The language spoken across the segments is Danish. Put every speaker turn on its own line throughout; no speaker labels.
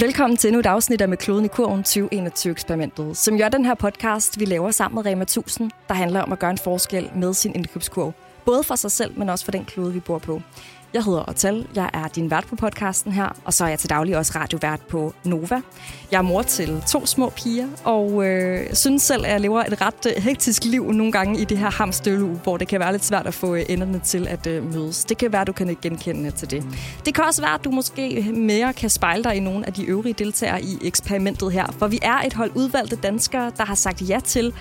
Velkommen til endnu et afsnit af Med kloden i kurven 2021-eksperimentet, som gør den her podcast, vi laver sammen med Rema 1000, der handler om at gøre en forskel med sin indkøbskurv. Både for sig selv, men også for den klode, vi bor på. Jeg hedder Otal, jeg er din vært på podcasten her, og så er jeg til daglig også radiovært på Nova. Jeg er mor til to små piger, og øh, synes selv, at jeg lever et ret øh, hektisk liv nogle gange i det her hamstølu, hvor det kan være lidt svært at få øh, enderne til at øh, mødes. Det kan være, at du kan genkende til det. Det kan også være, at du måske mere kan spejle dig i nogle af de øvrige deltagere i eksperimentet her, for vi er et hold udvalgte danskere, der har sagt ja til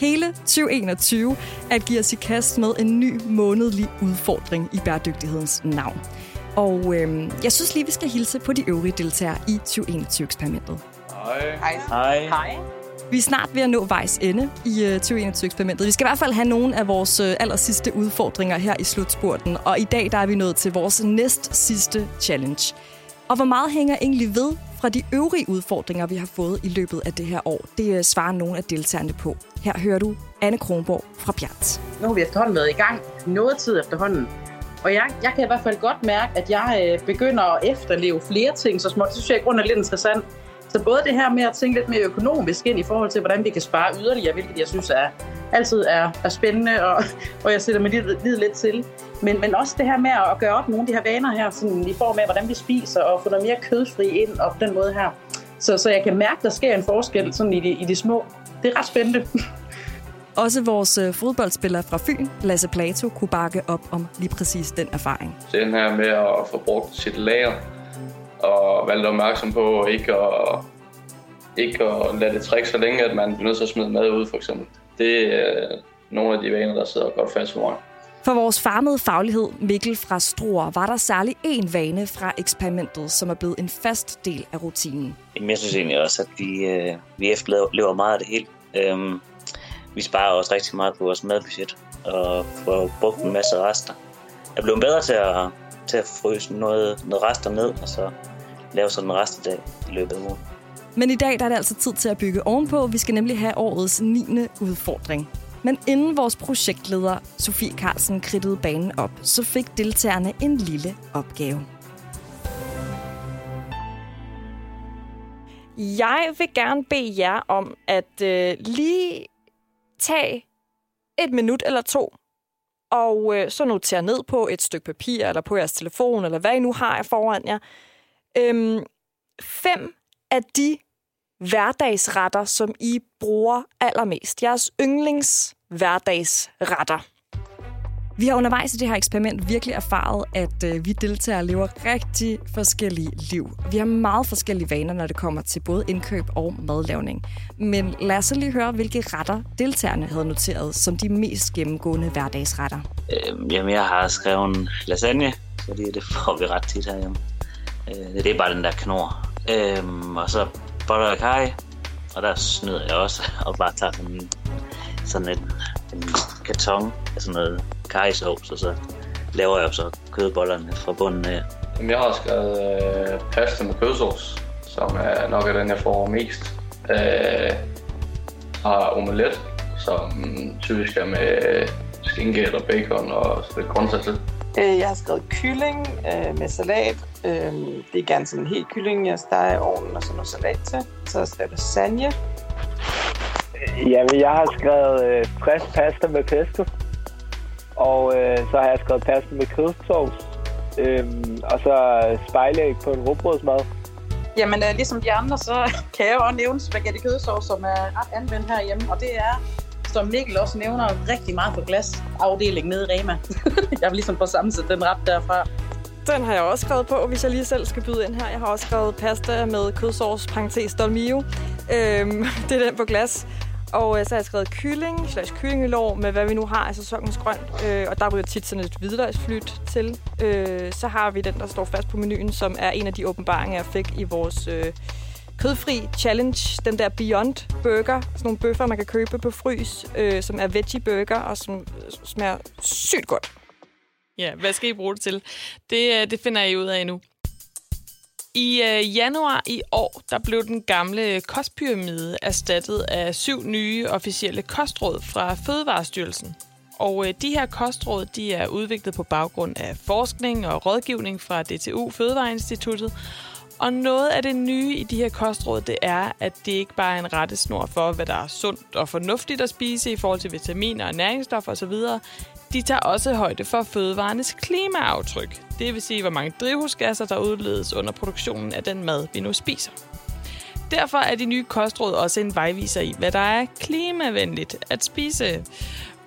hele 2021 at give os i kast med en ny månedlig udfordring i bæredygtighedens navn. Og øhm, jeg synes lige, vi skal hilse på de øvrige deltagere i 2021-eksperimentet.
Hej.
Hej.
Hej.
Vi er snart ved at nå vejs ende i øh, 2021-eksperimentet. Vi skal i hvert fald have nogle af vores øh, aller sidste udfordringer her i slutspurten. Og i dag der er vi nået til vores næst sidste challenge. Og hvor meget hænger egentlig ved fra de øvrige udfordringer, vi har fået i løbet af det her år? Det øh, svarer nogle af deltagerne på. Her hører du Anne Kronborg fra Bjerts.
Nu har vi efterhånden været i gang noget tid efterhånden. Og jeg, jeg kan i hvert fald godt mærke, at jeg øh, begynder at efterleve flere ting så småt. Det synes jeg i grunden er lidt interessant. Så både det her med at tænke lidt mere økonomisk ind i forhold til, hvordan vi kan spare yderligere, hvilket jeg synes er, altid er, er spændende, og, og jeg sætter mig lige, lige lidt til. Men, men også det her med at gøre op nogle af de her vaner her, sådan i form af, hvordan vi spiser, og få noget mere kødfri ind, og på den måde her. Så, så jeg kan mærke, at der sker en forskel sådan i, de, i de små. Det er ret spændende.
Også vores øh, fodboldspiller fra Fyn, Lasse Plato, kunne bakke op om lige præcis den erfaring.
Den her med at få brugt sit lager, og være lidt opmærksom på ikke at, ikke at lade det trække så længe, at man bliver nødt til at smide mad ud, for eksempel. Det er nogle af de vaner, der sidder godt fast for mig.
For vores farmede faglighed, Mikkel fra Struer, var der særlig en vane fra eksperimentet, som er blevet en fast del af rutinen.
Jamen, jeg synes egentlig også, at vi, øh, vi efterlever meget af det hele. Øhm, vi sparer også rigtig meget på vores madbudget og får brugt en masse rester. Jeg blev bedre til at, til at fryse noget, noget rester ned, og så lave sådan en restedag i løbet af ugen.
Men i dag der er det altså tid til at bygge ovenpå. Vi skal nemlig have årets 9. udfordring. Men inden vores projektleder Sofie Carlsen kridtede banen op, så fik deltagerne en lille opgave. Jeg vil gerne bede jer om at øh, lige tage et minut eller to, og øh, så notere ned på et stykke papir, eller på jeres telefon, eller hvad I nu har foran jer. Øhm, fem af de hverdagsretter, som I bruger allermest. Jeres yndlings hverdagsretter. Vi har undervejs i det her eksperiment virkelig erfaret, at øh, vi deltagere lever rigtig forskellige liv. Vi har meget forskellige vaner, når det kommer til både indkøb og madlavning. Men lad os lige høre, hvilke retter deltagerne havde noteret som de mest gennemgående hverdagsretter.
Øhm, jamen, jeg har skrevet lasagne, fordi det får vi ret tit herhjemme. Øh, det er bare den der knor. Øhm, og så boller og og der snyder jeg også og bare tager sådan, sådan en, en karton af sådan noget kajsovs, og så laver jeg så kødbollerne fra bunden af.
Jamen, jeg har skrevet øh, pasta med kødsovs, som er nok af den, jeg får mest. Øh, har omelet, som typisk er med skinke eller bacon og lidt grøntsager til.
Øh, Jeg har skrevet kylling øh, med salat. Øh, det er gerne sådan en helt kylling, jeg steger i ovnen og så noget salat til. Så har jeg skrevet lasagne.
Jamen, jeg har skrevet øh, frisk pasta med pesto. Og øh, så har jeg skrevet pasta med kødsovs. Øhm, og så spejlæg på en råbrødsmad.
Jamen, øh, ligesom de andre, så kan jeg jo også nævne spaghetti kødsovs, som er ret anvendt herhjemme. Og det er, som Mikkel også nævner, rigtig meget på glasafdelingen nede i Rema. jeg vil ligesom få sammensat den ret derfra.
Den har jeg også skrevet på, hvis jeg lige selv skal byde ind her. Jeg har også skrevet pasta med kødsovs, parentes dolmio. Øhm, det er den på glas. Og øh, så har jeg skrevet kylling, slags kyllingelår med hvad vi nu har af sæsonens grønt. Øh, og der ryger tit sådan et hvidløgsflyt til. Øh, så har vi den, der står fast på menuen, som er en af de åbenbaringer, jeg fik i vores øh, kødfri challenge. Den der Beyond Burger. Sådan nogle bøffer, man kan købe på frys, øh, som er veggie burger og som øh, smager sygt godt.
Ja, hvad skal I bruge det til? Det, øh, det finder I ud af nu. I øh, januar i år, der blev den gamle kostpyramide erstattet af syv nye officielle kostråd fra Fødevarestyrelsen. Og øh, de her kostråd, de er udviklet på baggrund af forskning og rådgivning fra DTU Fødevareinstituttet. Og noget af det nye i de her kostråd, det er, at det ikke bare er en rettesnor for, hvad der er sundt og fornuftigt at spise i forhold til vitaminer og næringsstoffer osv. De tager også højde for fødevarenes klimaaftryk. Det vil sige, hvor mange drivhusgasser, der udledes under produktionen af den mad, vi nu spiser. Derfor er de nye kostråd også en vejviser i, hvad der er klimavenligt at spise.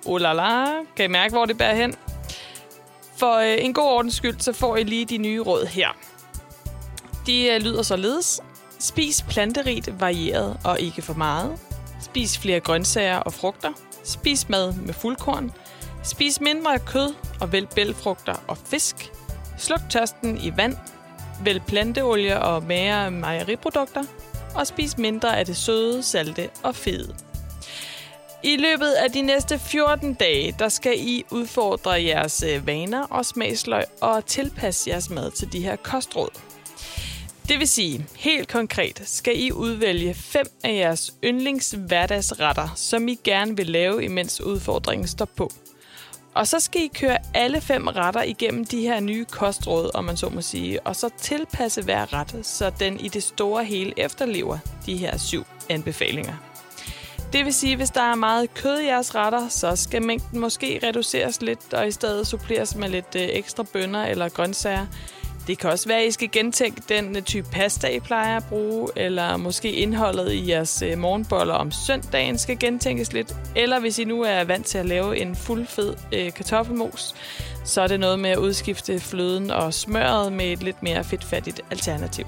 Oh la la, kan I mærke, hvor det bærer hen? For øh, en god ordens skyld, så får I lige de nye råd her. De øh, lyder således. Spis planterigt, varieret og ikke for meget. Spis flere grøntsager og frugter. Spis mad med fuldkorn. Spis mindre kød og vælg bælfrugter og fisk. Sluk tørsten i vand. Vælg planteolie og mere mejeriprodukter. Og spis mindre af det søde, salte og fede. I løbet af de næste 14 dage, der skal I udfordre jeres øh, vaner og smagsløg og tilpasse jeres mad til de her kostråd. Det vil sige, helt konkret skal I udvælge fem af jeres yndlings hverdagsretter, som I gerne vil lave, imens udfordringen står på. Og så skal I køre alle fem retter igennem de her nye kostråd, om man så må sige, og så tilpasse hver ret, så den i det store hele efterlever de her syv anbefalinger. Det vil sige, hvis der er meget kød i jeres retter, så skal mængden måske reduceres lidt, og i stedet suppleres med lidt øh, ekstra bønner eller grøntsager. Det kan også være, at I skal gentænke den øh, type pasta, I plejer at bruge, eller måske indholdet i jeres øh, morgenboller om søndagen skal gentænkes lidt. Eller hvis I nu er vant til at lave en fuldfed øh, kartoffelmos, så er det noget med at udskifte fløden og smøret med et lidt mere fedtfattigt alternativ.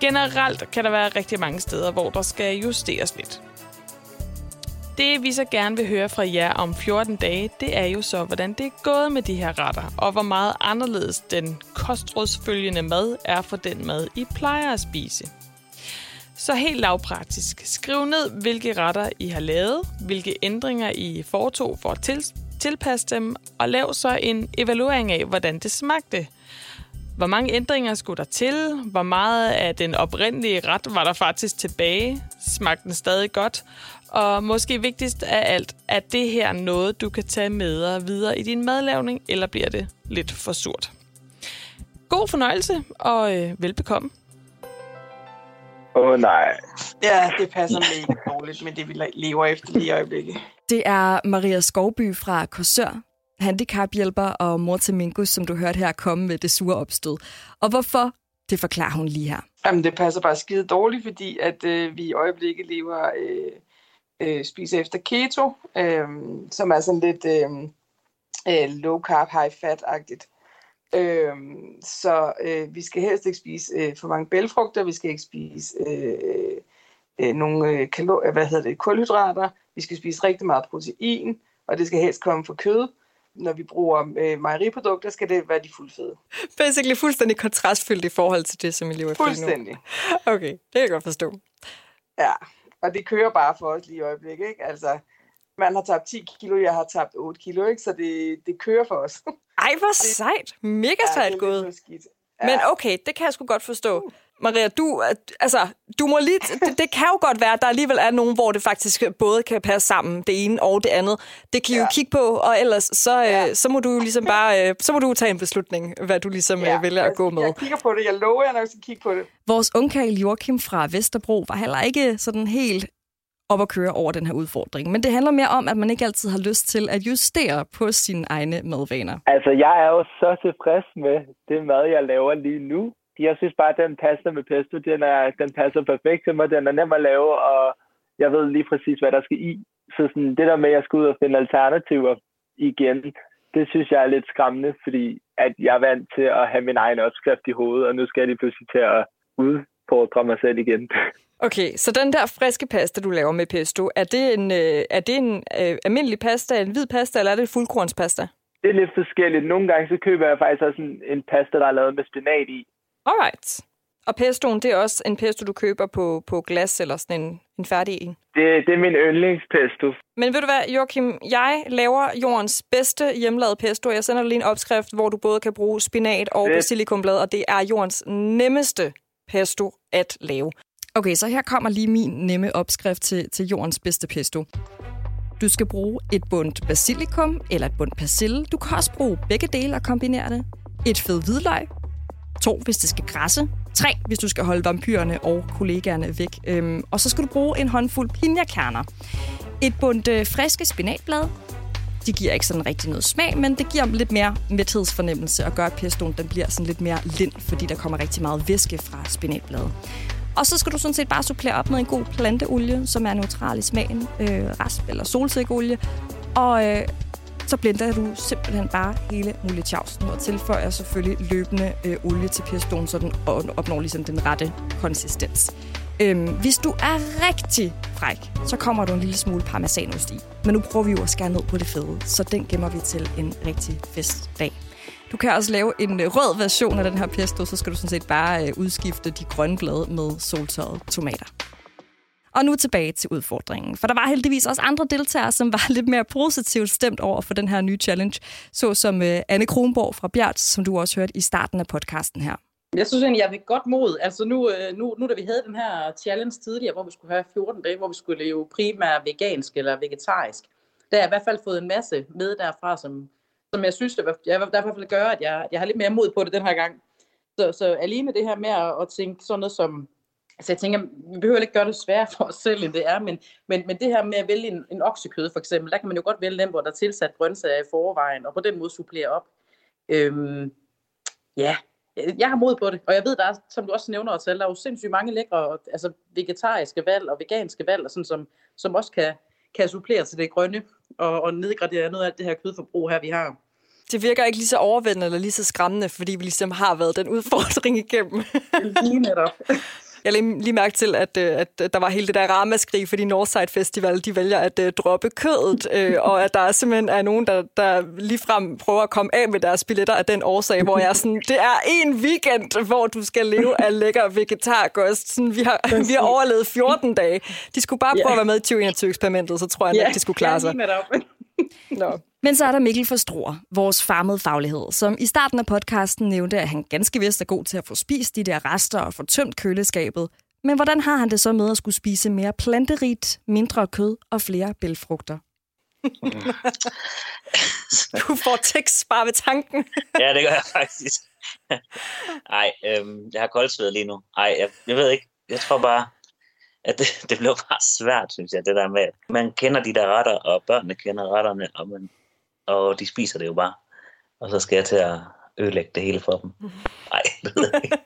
Generelt kan der være rigtig mange steder, hvor der skal justeres lidt. Det vi så gerne vil høre fra jer om 14 dage, det er jo så, hvordan det er gået med de her retter, og hvor meget anderledes den kostrådsfølgende mad er for den mad, I plejer at spise. Så helt lavpraktisk, skriv ned, hvilke retter I har lavet, hvilke ændringer I foretog for at til, tilpasse dem, og lav så en evaluering af, hvordan det smagte. Hvor mange ændringer skulle der til? Hvor meget af den oprindelige ret var der faktisk tilbage? Smagte den stadig godt? Og måske vigtigst af alt, er det her noget, du kan tage med dig videre i din madlavning, eller bliver det lidt for surt? God fornøjelse, og øh, velbekomme.
Åh oh, nej.
Ja, det passer mega dårligt med det, vi lever efter lige i øjeblikket.
Det er Maria Skovby fra Korsør, handicaphjælper og mor til Mingus, som du hørte her komme med det sure opstød. Og hvorfor, det forklarer hun lige her.
Jamen, det passer bare skide dårligt, fordi at øh, vi i øjeblikket lever øh, øh, spiser efter keto, øh, som er sådan lidt øh, øh, low carb, high fat-agtigt. Øh, så øh, vi skal helst ikke spise øh, for mange bælfrugter, vi skal ikke spise øh, øh, nogle øh, kalor- hvad hedder det, kulhydrater, vi skal spise rigtig meget protein, og det skal helst komme fra kød. Når vi bruger øh, mejeriprodukter, skal det være de fuldfede.
Basically fuldstændig kontrastfyldt i forhold til det, som vi lever efter
Fuldstændig.
Okay, det kan jeg godt forstå.
Ja, og det kører bare for os lige i øjeblikket, ikke? Altså, man har tabt 10 kilo, jeg har tabt 8 kilo, ikke? Så det, det kører for os.
Ej, hvor sejt. Mega
Ja,
sejt
lidt
gået.
Ja.
Men okay, det kan jeg sgu godt forstå. Maria, du, altså, du må lige, det, det kan jo godt være, at der alligevel er nogen, hvor det faktisk både kan passe sammen, det ene og det andet. Det kan I jo
Ja.
kigge på, og ellers så,
Ja.
øh, så må du jo ligesom bare, øh, så må du tage en beslutning, hvad du ligesom ja, vælger at
jeg,
gå med.
Jeg kigger på det. Jeg lover, jeg nok skal kigge på det.
Vores ungkarl Joachim fra Vesterbro var heller ikke sådan helt op at køre over den her udfordring. Men det handler mere om, at man ikke altid har lyst til at justere på sine egne madvaner.
Altså, jeg er jo så tilfreds med det mad, jeg laver lige nu. Jeg synes bare, at den pasta med pesto, den, er, den passer perfekt til mig. Den er nem at lave, og jeg ved lige præcis, hvad der skal i. Så sådan, det der med, at jeg skal ud og finde alternativer igen, det synes jeg er lidt skræmmende, fordi at jeg er vant til at have min egen opskrift i hovedet, og nu skal jeg lige pludselig til at udfordre mig selv igen.
Okay, så den der friske pasta, du laver med pesto, er det en, øh, er det en øh, almindelig pasta, en hvid pasta, eller er det fuldkornspasta?
Det er lidt forskelligt. Nogle gange så køber jeg faktisk også en, en pasta, der er lavet med spinat i.
Alright. Og pestoen, det er også en pesto, du køber på, på glas eller sådan en, en færdig en.
Det, det er min yndlingspesto.
Men ved du hvad, Joachim, jeg laver jordens bedste hjemmelavede pesto. Jeg sender dig lige en opskrift, hvor du både kan bruge spinat og
Fedt.
basilikumblad, og det er jordens nemmeste pesto at lave. Okay, så her kommer lige min nemme opskrift til, til jordens bedste pesto. Du skal bruge et bundt basilikum eller et bundt persille. Du kan også bruge begge dele og kombinere det. Et fed hvidløg. To, hvis det skal græsse.
Tre, hvis du skal holde vampyrerne og kollegaerne væk. Øhm, og så skal du bruge en håndfuld pinjekerner. Et bundt øh, friske spinatblad. De giver ikke sådan rigtig noget smag, men det giver lidt mere mæthedsfornemmelse og gør, at pestoen den bliver sådan lidt mere lind, fordi der kommer rigtig meget væske fra spinatbladet. Og så skal du sådan set bare supplere op med en god planteolie, som er neutral i smagen, øh, rasp eller solsikkeolie. Og øh, så blender du simpelthen bare hele muletjavsen og tilføjer selvfølgelig løbende øh, olie til pestoen, så den opnår ligesom den rette konsistens. Øhm, hvis du er rigtig fræk, så kommer du en lille smule parmesanost i. Men nu prøver vi jo at skære ned på det fede, så den gemmer vi til en rigtig festdag. Du kan også lave en øh, rød version af den her pesto, så skal du sådan set bare øh, udskifte de grønne blade med soltørrede tomater. Og nu tilbage til udfordringen. For der var heldigvis også andre deltagere, som var lidt mere positivt stemt over for den her nye challenge, såsom øh, Anne Kronborg fra Bjerts, som du også hørte i starten af podcasten her.
Jeg synes egentlig, jeg vil godt mod. Altså nu, øh, nu, nu da vi havde den her challenge tidligere, hvor vi skulle have 14 dage, hvor vi skulle leve primært vegansk eller vegetarisk, der har jeg i hvert fald fået en masse med derfra, som, som jeg synes, det var, jeg der i hvert fald gøre, at jeg, jeg har lidt mere mod på det den her gang. Så, så alene det her med at, at tænke sådan noget som, altså jeg tænker, vi behøver ikke gøre det sværere for os selv, end det er, men, men, men det her med at vælge en, en oksekød for eksempel, der kan man jo godt vælge den, hvor der er tilsat grøntsager i forvejen, og på den måde supplere op. Øhm, ja, jeg har mod på det, og jeg ved, der er, som du også nævner os der er jo sindssygt mange lækre altså vegetariske valg og veganske valg, og sådan, som, som også kan, kan supplere til det grønne og, og nedgradere noget af det her kødforbrug her, vi har
det virker ikke lige så overvældende eller lige så skræmmende, fordi vi ligesom har været den udfordring igennem.
lige netop.
Jeg lige, lige mærke til, at, øh, at der var hele det der ramaskrig, fordi Northside Festival, de vælger at uh, droppe kødet, uh, og at der simpelthen er nogen, der, der ligefrem prøver at komme af med deres billetter af den årsag, hvor jeg er sådan, det er en weekend, hvor du skal leve af lækker vegetarkost. Sådan, vi, har, vi har overlevet 14 dage. De skulle bare prøve yeah. at være med i 2021 eksperimentet, så tror jeg, yeah. at de skulle klare sig. Nå. Men så er der Mikkel Forstråer, vores farmede faglighed, som i starten af podcasten nævnte, at han ganske vist er god til at få spist de der rester og få tømt køleskabet. Men hvordan har han det så med at skulle spise mere planterigt, mindre kød og flere bælfrugter? du får tekst bare ved tanken.
ja, det gør jeg faktisk. Nej, øhm, jeg har koldsved lige nu. Nej, jeg, jeg ved ikke. Jeg tror bare, at det, det blev bare svært, synes jeg, det der med, at man kender de der retter, og børnene kender retterne, og, man, og de spiser det jo bare. Og så skal jeg til at ødelægge det hele for dem. Nej, det ved jeg ikke.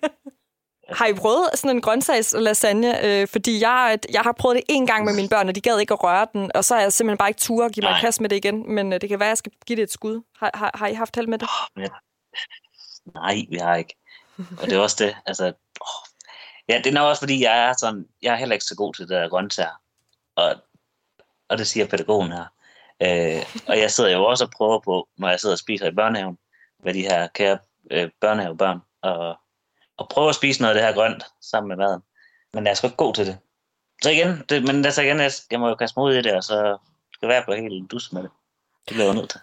Har I prøvet sådan en grøntsags lasagne? Øh, fordi jeg, jeg har prøvet det en gang med mine børn, og de gad ikke at røre den, og så er jeg simpelthen bare ikke tur at give mig kast med det igen. Men øh, det kan være, at jeg skal give det et skud. Har, har, har I haft held med det? Oh, men,
nej, vi har ikke. Og det er også det. Altså, oh, Ja, det er nok også, fordi jeg er sådan, jeg er heller ikke så god til det der grøntsager. Og, og det siger pædagogen her. Øh, og jeg sidder jo også og prøver på, når jeg sidder og spiser i børnehaven, med de her kære øh, børnehavebørn, og, og prøve at spise noget af det her grønt sammen med maden. Men jeg er sgu ikke god til det. Så igen, det, men altså igen, jeg, jeg må jo kaste mod i det, og så skal være på helt dus med det. Det bliver jeg nødt til.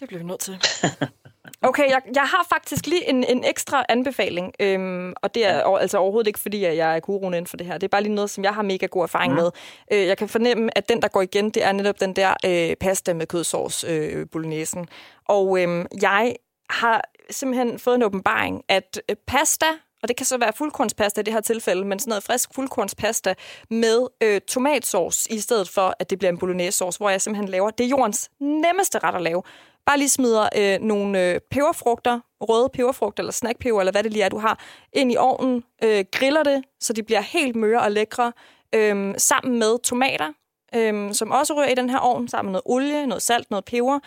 Det bliver vi nødt til. Okay, jeg, jeg har faktisk lige en, en ekstra anbefaling, øhm, og det er altså overhovedet ikke, fordi jeg er guruen inden for det her. Det er bare lige noget, som jeg har mega god erfaring mm. med. Øh, jeg kan fornemme, at den, der går igen, det er netop den der øh, pasta med kødsovs, øh, bolognesen. Og øh, jeg har simpelthen fået en åbenbaring, at øh, pasta og det kan så være fuldkornspasta i det her tilfælde, men sådan noget frisk fuldkornspasta med øh, tomatsauce, i stedet for, at det bliver en bolognese sauce, hvor jeg simpelthen laver, det er jordens nemmeste ret at lave. Bare lige smider øh, nogle øh, peberfrugter, røde peberfrugter eller snackpeber, eller hvad det lige er, du har, ind i ovnen, øh, griller det, så de bliver helt møre og lækre, øh, sammen med tomater, øh, som også rører i den her ovn, sammen med noget olie, noget salt, noget peber,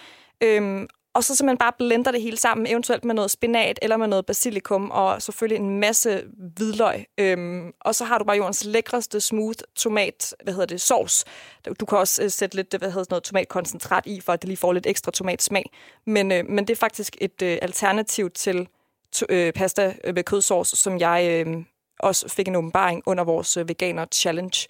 Øhm, og så simpelthen bare blender det hele sammen, eventuelt med noget spinat eller med noget basilikum, og selvfølgelig en masse hvidløg. Øhm, og så har du bare jordens lækreste smooth tomat, hvad hedder det, sauce. Du kan også øh, sætte lidt, hvad hedder noget tomatkoncentrat i, for at det lige får lidt ekstra tomatsmag. Men, øh, men det er faktisk et øh, alternativ til to, øh, pasta øh, med kødsovs, som jeg øh, også fik en åbenbaring under vores øh, veganer challenge.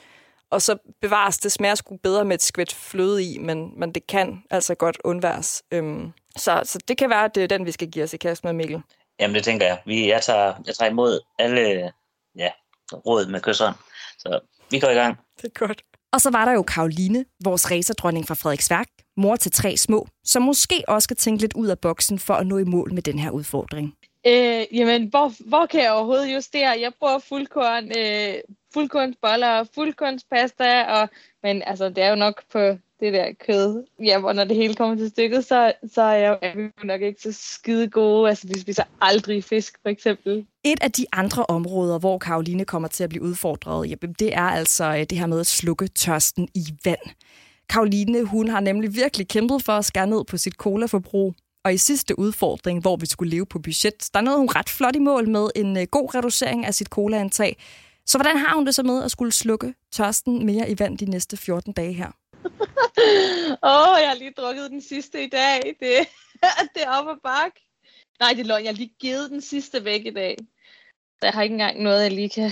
Og så bevares det smager sgu bedre med et skvæt fløde i, men, men det kan altså godt undværes. Øhm, så, så det kan være, at det er den, vi skal give os i kast med, Mikkel.
Jamen, det tænker jeg. Vi, jeg, tager, jeg tager imod alle ja, råd med kysseren. Så vi går i gang.
Det er godt. Og så var der jo Karoline, vores racerdronning fra Frederiksværk, mor til tre små, som måske også skal tænke lidt ud af boksen for at nå i mål med den her udfordring.
Øh, jamen, hvor, hvor kan jeg overhovedet justere? Jeg bruger fuldkorn, øh, fuldkornsboller og fuldkornspasta, og, men altså, det er jo nok på det der kød. Ja, hvor når det hele kommer til stykket, så, så er, jeg, er vi jo nok ikke så skide gode. Altså, vi spiser aldrig fisk, for eksempel.
Et af de andre områder, hvor Karoline kommer til at blive udfordret, jamen, det er altså øh, det her med at slukke tørsten i vand. Karoline, hun har nemlig virkelig kæmpet for at skære ned på sit colaforbrug. Og i sidste udfordring, hvor vi skulle leve på budget, der nåede hun ret flot i mål med en øh, god reducering af sit colaantag. Så hvordan har hun det så med at skulle slukke tørsten mere i vand de næste 14 dage her?
Åh, oh, jeg har lige drukket den sidste i dag. Det, det er op og bak. Nej, det er løgn. Jeg har lige givet den sidste væk i dag. Så jeg har ikke engang noget, jeg lige kan...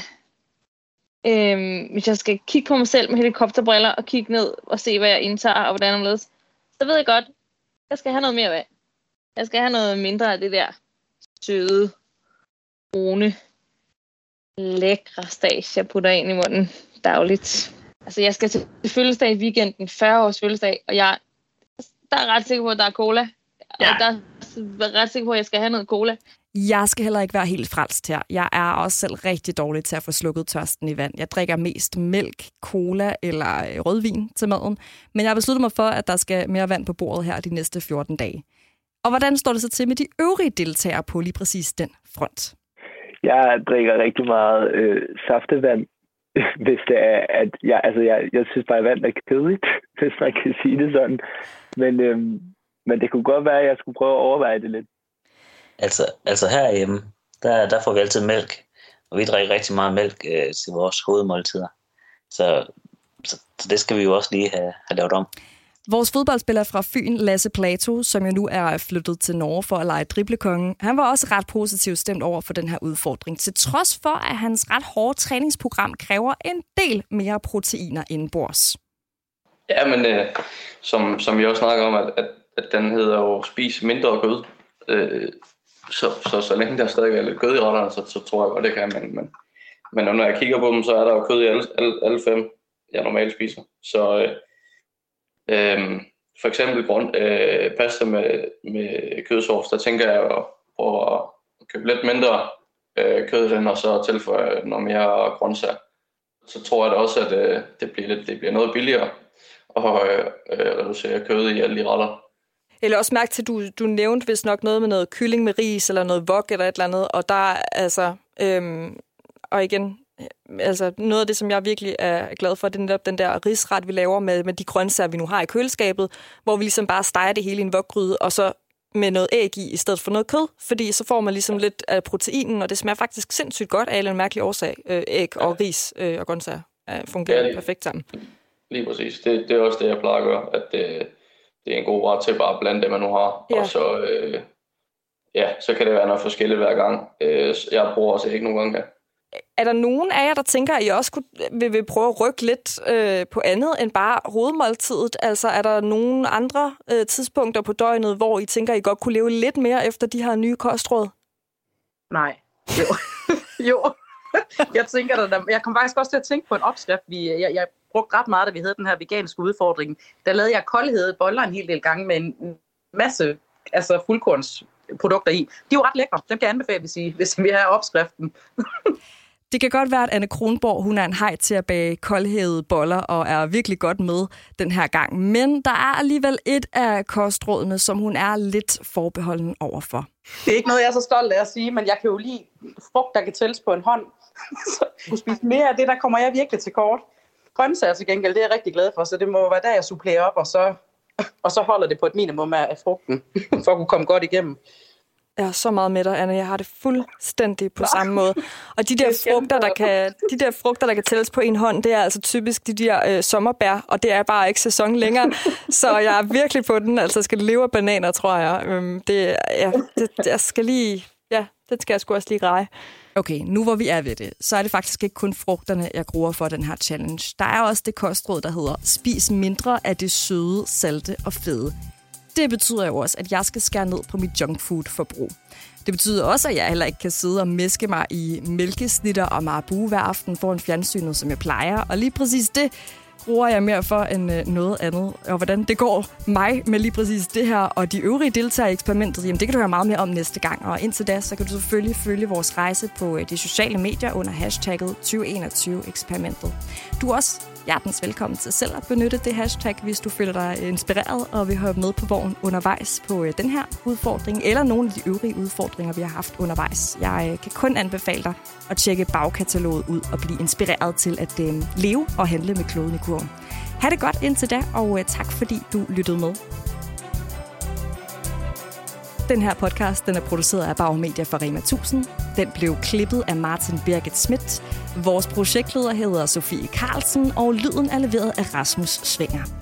Øhm, hvis jeg skal kigge på mig selv med helikopterbriller og kigge ned og se, hvad jeg indtager og hvordan jeg så ved jeg godt, jeg skal have noget mere vand. Jeg skal have noget mindre af det der søde, brune, lækre stage, jeg putter ind i munden dagligt. Altså, jeg skal til fødselsdag i weekenden, 40 års fødselsdag, og jeg der er ret sikker på, at der er cola. Ja. Og der er ret sikker på, at jeg skal have noget cola.
Jeg skal heller ikke være helt frelst her. Jeg er også selv rigtig dårlig til at få slukket tørsten i vand. Jeg drikker mest mælk, cola eller øh, rødvin til maden. Men jeg har besluttet mig for, at der skal mere vand på bordet her de næste 14 dage. Og hvordan står det så til med de øvrige deltagere på lige præcis den front?
Jeg drikker rigtig meget øh, saftevand, hvis det er, at jeg, altså jeg, jeg synes bare, at vand er kedeligt, hvis man kan sige det sådan. Men, øhm, men det kunne godt være, at jeg skulle prøve at overveje det lidt.
Altså, altså herhjemme, der, der får vi altid mælk, og vi drikker rigtig meget mælk øh, til vores hovedmåltider. Så, så, så det skal vi jo også lige have, have lavet om.
Vores fodboldspiller fra Fyn, Lasse Plato, som jo nu er flyttet til Norge for at lege driblekongen, han var også ret positivt stemt over for den her udfordring, til trods for, at hans ret hårde træningsprogram kræver en del mere proteiner indenbords.
Ja, men øh, som, som vi også snakker om, at, at, at den hedder jo spis mindre kød. Øh, så, så, så længe der stadig er lidt kød i retterne, så, så tror jeg godt, det kan. Men, men, men når jeg kigger på dem, så er der jo kød i alle, alle, alle fem, jeg normalt spiser. Så øh, Øhm, for eksempel grund, øh, pasta med, med kødsovs, der tænker jeg at prøve at købe lidt mindre øh, kød den, og så tilføje noget mere grøntsager. Så tror jeg da også, at øh, det, bliver lidt, det bliver noget billigere at øh, øh, reducere kød i alle de retter.
Eller også mærke til, at du, du nævnte vist nok noget med noget kylling med ris, eller noget vok eller et eller andet, og der altså, øhm, og igen, altså noget af det, som jeg virkelig er glad for, det er netop den der risret, vi laver med, med de grøntsager, vi nu har i køleskabet, hvor vi ligesom bare steger det hele i en vokgryde, og så med noget æg i, i stedet for noget kød, fordi så får man ligesom lidt af proteinen, og det smager faktisk sindssygt godt af en mærkelig årsag. Øh, æg og ris øh, og grøntsager fungerer ja, det, perfekt sammen.
Lige præcis. Det, det er også det, jeg plejer at gøre, at det, det er en god ret til bare at blande det, man nu har, ja. og så, øh, ja, så kan det være noget forskelligt hver gang. Øh, jeg bruger også ikke nogle gange
er der nogen af jer, der tænker, at I også kunne, vil, vil prøve at rykke lidt øh, på andet end bare hovedmåltidet? Altså er der nogen andre øh, tidspunkter på døgnet, hvor I tænker, at I godt kunne leve lidt mere efter de her nye kostråd?
Nej. Jo. jo. jeg tænker, der, jeg kom faktisk også til at tænke på en opskrift. Vi, øh, jeg, jeg brugte ret meget, da vi havde den her veganske udfordring. Der lavede jeg koldhed boller en hel del gange med en masse altså fuldkornsprodukter i. De er jo ret lækre. Dem kan jeg anbefale, hvis, I, hvis vi har opskriften.
Det kan godt være, at Anne Kronborg hun er en hej til at bage koldhævede boller og er virkelig godt med den her gang. Men der er alligevel et af kostrådene, som hun er lidt forbeholden overfor.
Det er ikke noget, jeg er så stolt af at sige, men jeg kan jo lide frugt, der kan tælles på en hånd. så spise mere af det, der kommer jeg virkelig til kort. Grøntsager til gengæld, det er jeg rigtig glad for, så det må være der, jeg supplerer op, og så, og så holder det på et minimum af frugten, for at kunne komme godt igennem.
Jeg er så meget med dig, Anna. Jeg har det fuldstændig på samme måde. Og de der, frugter, der kan, de der frugter, der kan tælles på en hånd, det er altså typisk de der øh, sommerbær, og det er bare ikke sæson længere. så jeg er virkelig på den. Altså, skal leve af bananer, tror jeg. Øhm, det, ja, det, jeg skal lige... Ja, det skal jeg sgu også lige greje. Okay, nu hvor vi er ved det, så er det faktisk ikke kun frugterne, jeg gruer for den her challenge. Der er også det kostråd, der hedder spis mindre af det søde, salte og fede. Det betyder jo også, at jeg skal skære ned på mit junkfood-forbrug. Det betyder også, at jeg heller ikke kan sidde og mæske mig i mælkesnitter og marabu hver aften foran fjernsynet, som jeg plejer. Og lige præcis det bruger jeg mere for end øh, noget andet. Og hvordan det går mig med lige præcis det her, og de øvrige deltagere i eksperimentet, jamen det kan du høre meget mere om næste gang. Og indtil da, så kan du selvfølgelig følge vores rejse på øh, de sociale medier under hashtagget 2021-eksperimentet. Du er også hjertens velkommen til selv at benytte det hashtag, hvis du føler dig inspireret og vil høre med på vognen undervejs på øh, den her udfordring, eller nogle af de øvrige udfordringer, vi har haft undervejs. Jeg øh, kan kun anbefale dig at tjekke bagkataloget ud og blive inspireret til at øh, leve og handle med kloden i kurven. Ha' det godt indtil da, og øh, tak fordi du lyttede med. Den her podcast den er produceret af Bauer Media for Rema 1000. Den blev klippet af Martin Birgit Schmidt. Vores projektleder hedder Sofie Carlsen, og lyden er leveret af Rasmus Svinger.